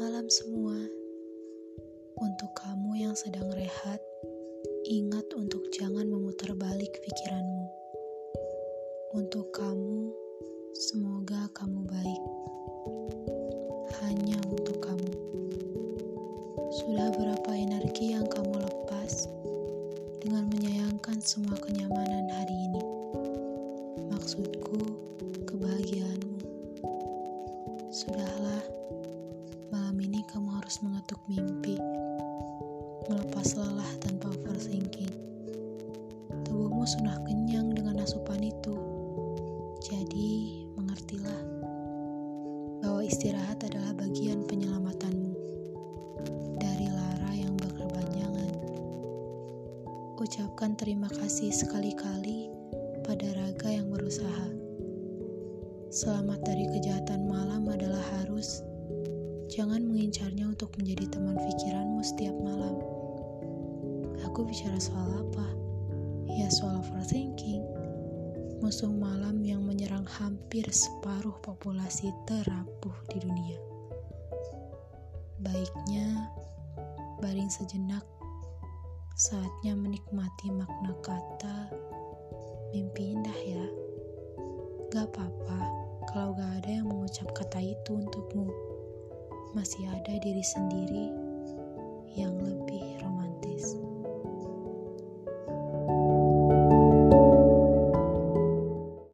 Malam semua, untuk kamu yang sedang rehat, ingat untuk jangan memutar balik pikiranmu. Untuk kamu, semoga kamu baik. Hanya untuk kamu. Sudah berapa energi yang kamu lepas dengan menyayangkan semua kenyamanan hari ini? Maksudku, harus mengetuk mimpi, melepas lelah tanpa overthinking. Tubuhmu sudah kenyang dengan asupan itu, jadi mengertilah bahwa istirahat adalah bagian penyelamatanmu dari lara yang berkepanjangan. Ucapkan terima kasih sekali-kali pada raga yang berusaha. Selamat dari kejahatan malam adalah harus. Jangan mengincarnya untuk menjadi teman pikiranmu setiap malam. Aku bicara soal apa? Ya soal overthinking. Musuh malam yang menyerang hampir separuh populasi terapuh di dunia. Baiknya baring sejenak. Saatnya menikmati makna kata mimpi indah ya. Gak apa-apa kalau gak ada yang mengucap kata itu untukmu. Masih ada diri sendiri yang lebih